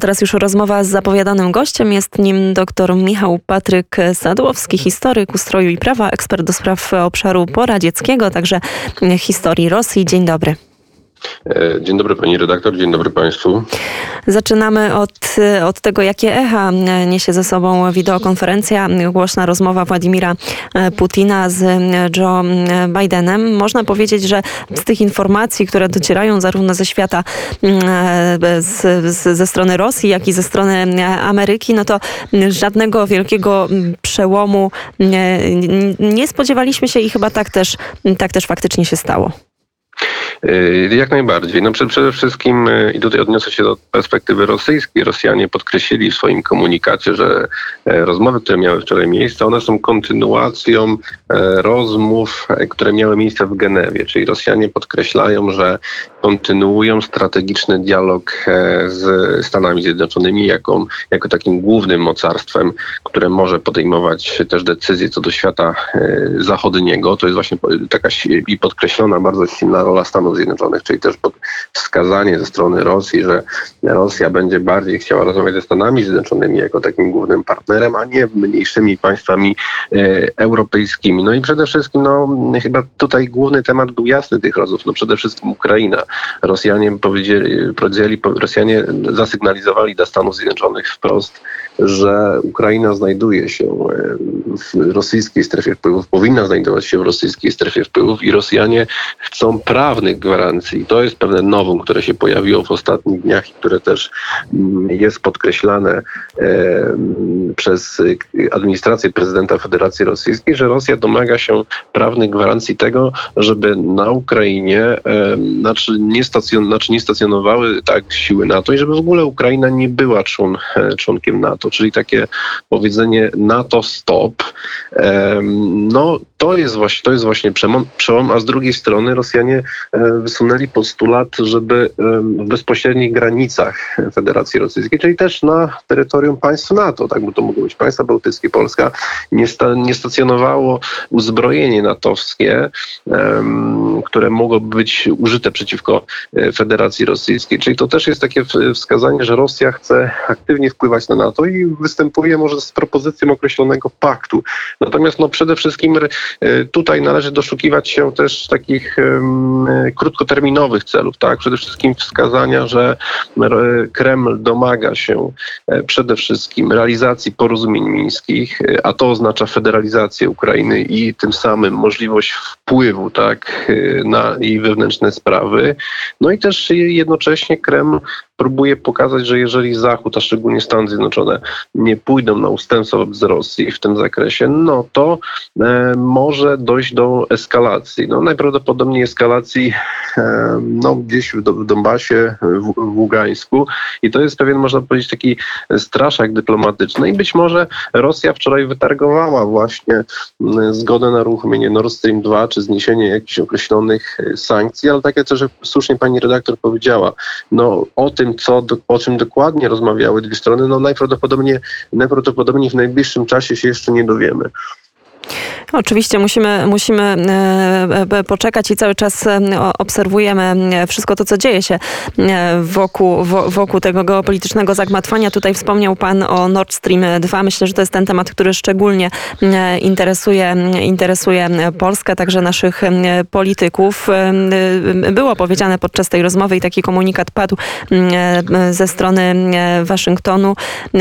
Teraz już rozmowa z zapowiadanym gościem. Jest nim dr Michał Patryk Sadłowski, historyk ustroju i prawa, ekspert do spraw obszaru poradzieckiego, także historii Rosji. Dzień dobry. E, dzień dobry pani redaktor, dzień dobry państwu. Zaczynamy od, od tego, jakie echa niesie ze sobą wideokonferencja, głośna rozmowa Władimira Putina z Joe Bidenem. Można powiedzieć, że z tych informacji, które docierają zarówno ze świata z, z, ze strony Rosji, jak i ze strony Ameryki, no to żadnego wielkiego przełomu nie, nie spodziewaliśmy się i chyba tak też, tak też faktycznie się stało. Y, jak najbardziej. No przede wszystkim, y, i tutaj odniosę się do perspektywy rosyjskiej, Rosjanie podkreślili w swoim komunikacie, że e, rozmowy, które miały wczoraj miejsce, one są kontynuacją e, rozmów, e, które miały miejsce w Genewie, czyli Rosjanie podkreślają, że kontynuują strategiczny dialog z Stanami Zjednoczonymi jako, jako takim głównym mocarstwem, które może podejmować też decyzje co do świata zachodniego. To jest właśnie taka i podkreślona bardzo silna rola Stanów Zjednoczonych, czyli też wskazanie ze strony Rosji, że Rosja będzie bardziej chciała rozmawiać ze Stanami Zjednoczonymi jako takim głównym partnerem, a nie mniejszymi państwami e, europejskimi. No i przede wszystkim, no chyba tutaj główny temat był jasny tych rozmów, no przede wszystkim Ukraina. Rosjanie powiedzieli, powiedzieli Rosjanie zasygnalizowali dla Stanów Zjednoczonych wprost, że Ukraina znajduje się e, w rosyjskiej strefie wpływów, powinna znajdować się w rosyjskiej strefie wpływów i Rosjanie chcą prawnych gwarancji. To jest pewne nowum, które się pojawiło w ostatnich dniach i które też mm, jest podkreślane e, przez administrację prezydenta Federacji Rosyjskiej, że Rosja domaga się prawnych gwarancji tego, żeby na Ukrainie e, znaczy nie, stacjon, znaczy nie stacjonowały tak siły NATO i żeby w ogóle Ukraina nie była człon, członkiem NATO, czyli takie powiedzenie NATO stop. No to jest właśnie, to jest właśnie przełom, a z drugiej strony Rosjanie e, wysunęli postulat, żeby w bezpośrednich granicach Federacji Rosyjskiej, czyli też na terytorium państw NATO, tak by to mogło być państwa bałtyckie, Polska, nie, sta, nie stacjonowało uzbrojenie natowskie, które mogłoby być użyte przeciwko e, Federacji Rosyjskiej. Czyli to też jest takie wskazanie, że Rosja chce aktywnie wpływać na NATO i występuje może z propozycją określonego paktu. Natomiast no, przede wszystkim E, tutaj należy doszukiwać się też takich krótkoterminowych celów, tak? Przede wszystkim wskazania, że Kreml domaga się e, przede wszystkim realizacji porozumień mińskich, e, a to oznacza federalizację Ukrainy i tym samym możliwość wpływu, tak, na jej wewnętrzne sprawy. No i też jednocześnie Kreml próbuje pokazać, że jeżeli Zachód, a szczególnie Stany Zjednoczone, nie pójdą na ustępstwa wobec Rosji w tym zakresie, no to e, może dojść do eskalacji. No, najprawdopodobniej eskalacji e, no, gdzieś w, Donbasie, w, Ługańsku. I to jest pewien, można powiedzieć, taki straszak dyplomatyczny. I być może Rosja wczoraj wytargowała właśnie zgodę na uruchomienie Nord Stream 2 czy zniesienie jakichś określonych e, sankcji, ale tak jak też słusznie pani redaktor powiedziała, no o tym, co, o czym dokładnie rozmawiały dwie strony, no najprawdopodobniej, najprawdopodobniej w najbliższym czasie się jeszcze nie dowiemy. Oczywiście musimy, musimy e, e, poczekać i cały czas e, obserwujemy wszystko to, co dzieje się wokół, wokół tego geopolitycznego zagmatwania. Tutaj wspomniał Pan o Nord Stream 2. Myślę, że to jest ten temat, który szczególnie interesuje, interesuje Polskę, także naszych polityków. Było powiedziane podczas tej rozmowy i taki komunikat padł ze strony Waszyngtonu,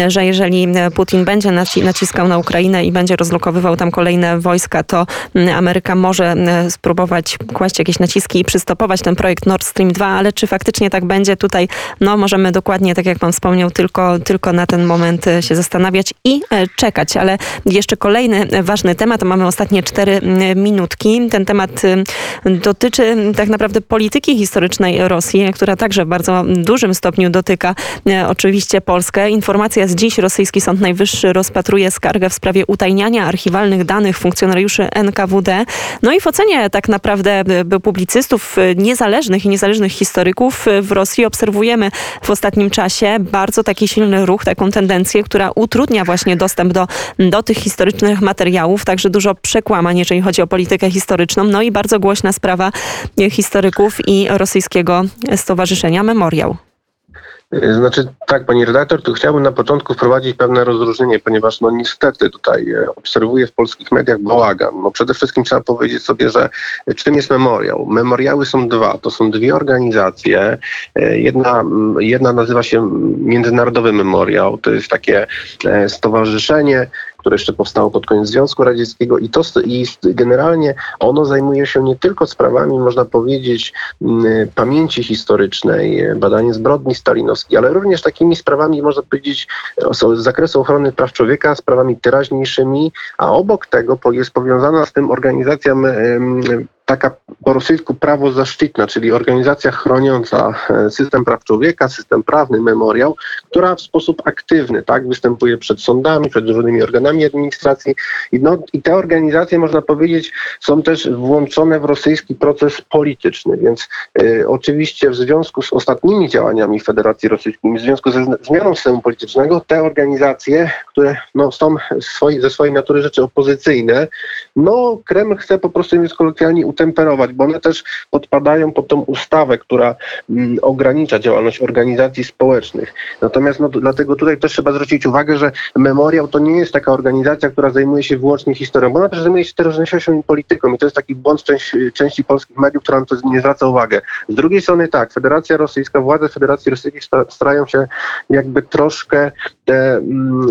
że jeżeli Putin będzie naciskał na Ukrainę i będzie rozlokowywał tam kolejne wojska, wojska, to mm, Ameryka może mm, spróbować kłaść jakieś naciski i przystopować ten projekt Nord Stream 2, ale czy faktycznie tak będzie tutaj, no możemy dokładnie, tak jak pan wspomniał, tylko, tylko na ten moment e, się zastanawiać i e, czekać. Ale jeszcze kolejny ważny temat, mamy ostatnie cztery mm, minutki. Ten temat dotyczy tak naprawdę polityki historycznej Rosji, która także w bardzo dużym stopniu dotyka e, oczywiście Polskę. Informacja z dziś, rosyjski Sąd Najwyższy rozpatruje skargę w sprawie utajniania archiwalnych danych funkcjonalnych funkcjonariuszy NKWD. No i w ocenie tak naprawdę publicystów niezależnych i niezależnych historyków w Rosji obserwujemy w ostatnim czasie bardzo taki silny ruch, taką tendencję, która utrudnia właśnie dostęp do, do tych historycznych materiałów, także dużo przekłamań, jeżeli chodzi o politykę historyczną. No i bardzo głośna sprawa historyków i rosyjskiego stowarzyszenia Memoriał. Y, znaczy tak, pani redaktor, tu chciałbym na początku wprowadzić pewne rozróżnienie, ponieważ no niestety tutaj e, obserwuję w polskich mediach bałagan. No przede wszystkim trzeba powiedzieć sobie, że e, czym jest memoriał? Memoriały są dwa. To są dwie organizacje. E, jedna, jedna nazywa się Międzynarodowy Memoriał. To jest takie stowarzyszenie, które jeszcze powstało pod koniec Związku Radzieckiego i to i generalnie ono zajmuje się nie tylko sprawami, można powiedzieć, pamięci historycznej, badanie zbrodni stalinowskiej, ale również takimi sprawami, można powiedzieć, z zakresu ochrony praw człowieka, sprawami teraźniejszymi, a obok tego jest powiązana z tym organizacja taka po rosyjsku prawo zaszczytna, czyli organizacja chroniąca e, system praw człowieka, system prawny, memoriał, która w sposób aktywny tak, występuje przed sądami, przed różnymi organami administracji. I, no, I te organizacje, można powiedzieć, są też włączone w rosyjski proces polityczny, więc y, oczywiście w związku z ostatnimi działaniami Federacji Rosyjskiej, w związku ze zmianą systemu politycznego, te organizacje, które no, są swoi, ze swojej natury rzeczy opozycyjne, no Kreml chce po prostu, mówiąc kolokwialnie, utemperować, bo one też podpadają pod tą ustawę, która mm, ogranicza działalność organizacji społecznych. Natomiast no, dlatego tutaj też trzeba zwrócić uwagę, że Memoriał to nie jest taka organizacja, która zajmuje się wyłącznie historią, bo ona też zajmuje się teraźniejszością i polityką i to jest taki błąd części, części polskich mediów, która na to nie zwraca uwagę. Z drugiej strony tak, Federacja Rosyjska, władze Federacji Rosyjskiej starają się jakby troszkę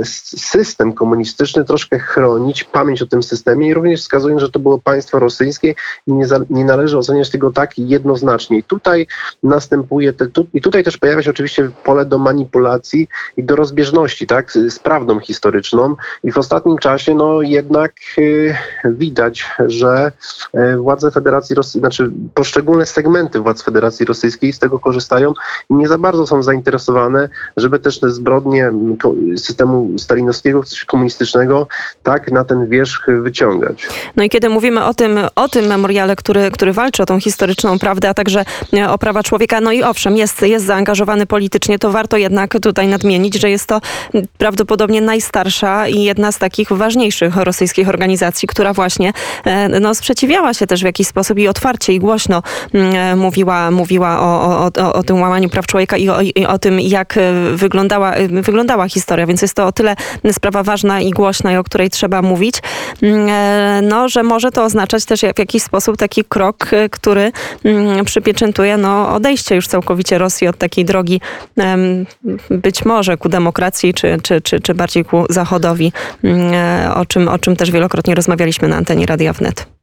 system komunistyczny troszkę chronić, pamięć o tym systemie i również wskazują, że to było państwo rosyjskie i nie, za, nie należy oceniać tego tak jednoznacznie. I tutaj następuje, te, tu, i tutaj też pojawia się oczywiście pole do manipulacji i do rozbieżności, tak, z prawdą historyczną. I w ostatnim czasie, no jednak y, widać, że y, władze Federacji Rosyjskiej, znaczy poszczególne segmenty władz Federacji Rosyjskiej z tego korzystają i nie za bardzo są zainteresowane, żeby też te zbrodnie systemu stalinowskiego, komunistycznego, tak, na ten wierzch wyciągać. No i kiedy mówimy o tym, o tym memoriale, ale który, który walczy o tą historyczną prawdę, a także e, o prawa człowieka. No i owszem, jest, jest zaangażowany politycznie, to warto jednak tutaj nadmienić, że jest to prawdopodobnie najstarsza i jedna z takich ważniejszych rosyjskich organizacji, która właśnie e, no, sprzeciwiała się też w jakiś sposób i otwarcie i głośno e, mówiła, mówiła o, o, o, o tym łamaniu praw człowieka i o, i o tym, jak wyglądała, wyglądała historia. Więc jest to o tyle sprawa ważna i głośna, i o której trzeba mówić, no, że może to oznaczać też w jakiś sposób taki krok, y, który mm, przypieczętuje no, odejście już całkowicie Rosji od takiej drogi być może ku demokracji, czy, czy, czy, czy bardziej ku Zachodowi, mm, e, o czym, o czym też wielokrotnie rozmawialiśmy na antenie Radia Wnet.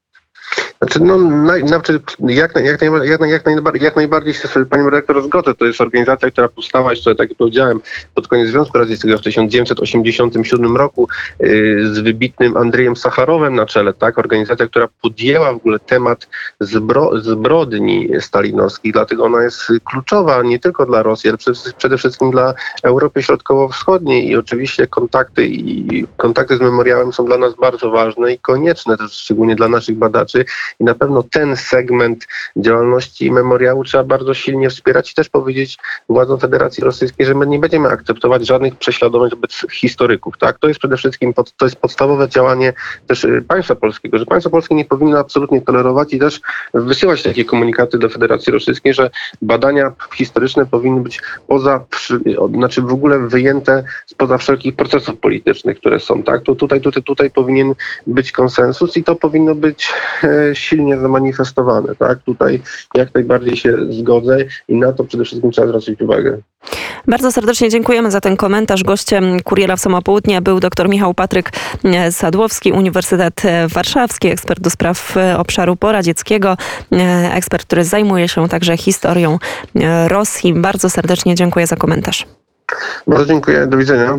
Znaczy, no, na, znaczy, jak, jak, jak, jak, jak, najbardziej, jak najbardziej się z panią redaktor zgodzę. To jest organizacja, która powstała jeszcze, tak jak powiedziałem, pod koniec Związku Radzieckiego w 1987 roku yy, z wybitnym Andrzejem Sacharowem na czele. Tak? Organizacja, która podjęła w ogóle temat zbro, zbrodni stalinowskich, dlatego ona jest kluczowa nie tylko dla Rosji, ale przede, przede wszystkim dla Europy Środkowo-Wschodniej i oczywiście kontakty i kontakty z memoriałem są dla nas bardzo ważne i konieczne też szczególnie dla naszych badaczy i na pewno ten segment działalności memoriału trzeba bardzo silnie wspierać i też powiedzieć władzom Federacji Rosyjskiej, że my nie będziemy akceptować żadnych prześladowań wobec historyków. Tak? To jest przede wszystkim pod, to jest podstawowe działanie też y, państwa polskiego, że państwo polskie nie powinno absolutnie tolerować i też wysyłać takie komunikaty do Federacji Rosyjskiej, że badania historyczne powinny być poza, znaczy w ogóle wyjęte spoza wszelkich procesów politycznych, które są. Tak? To tutaj, tutaj, tutaj powinien być konsensus i to powinno być e, silnie zamanifestowane. Tak? Tutaj jak najbardziej się zgodzę i na to przede wszystkim trzeba zwrócić uwagę. Bardzo serdecznie dziękujemy za ten komentarz. Gościem Kuriera w Samopołudnie był dr Michał Patryk Sadłowski, Uniwersytet Warszawski, ekspert do spraw obszaru poradzieckiego, ekspert, który zajmuje się także historią Rosji. Bardzo serdecznie dziękuję za komentarz. Bardzo dziękuję. Do widzenia.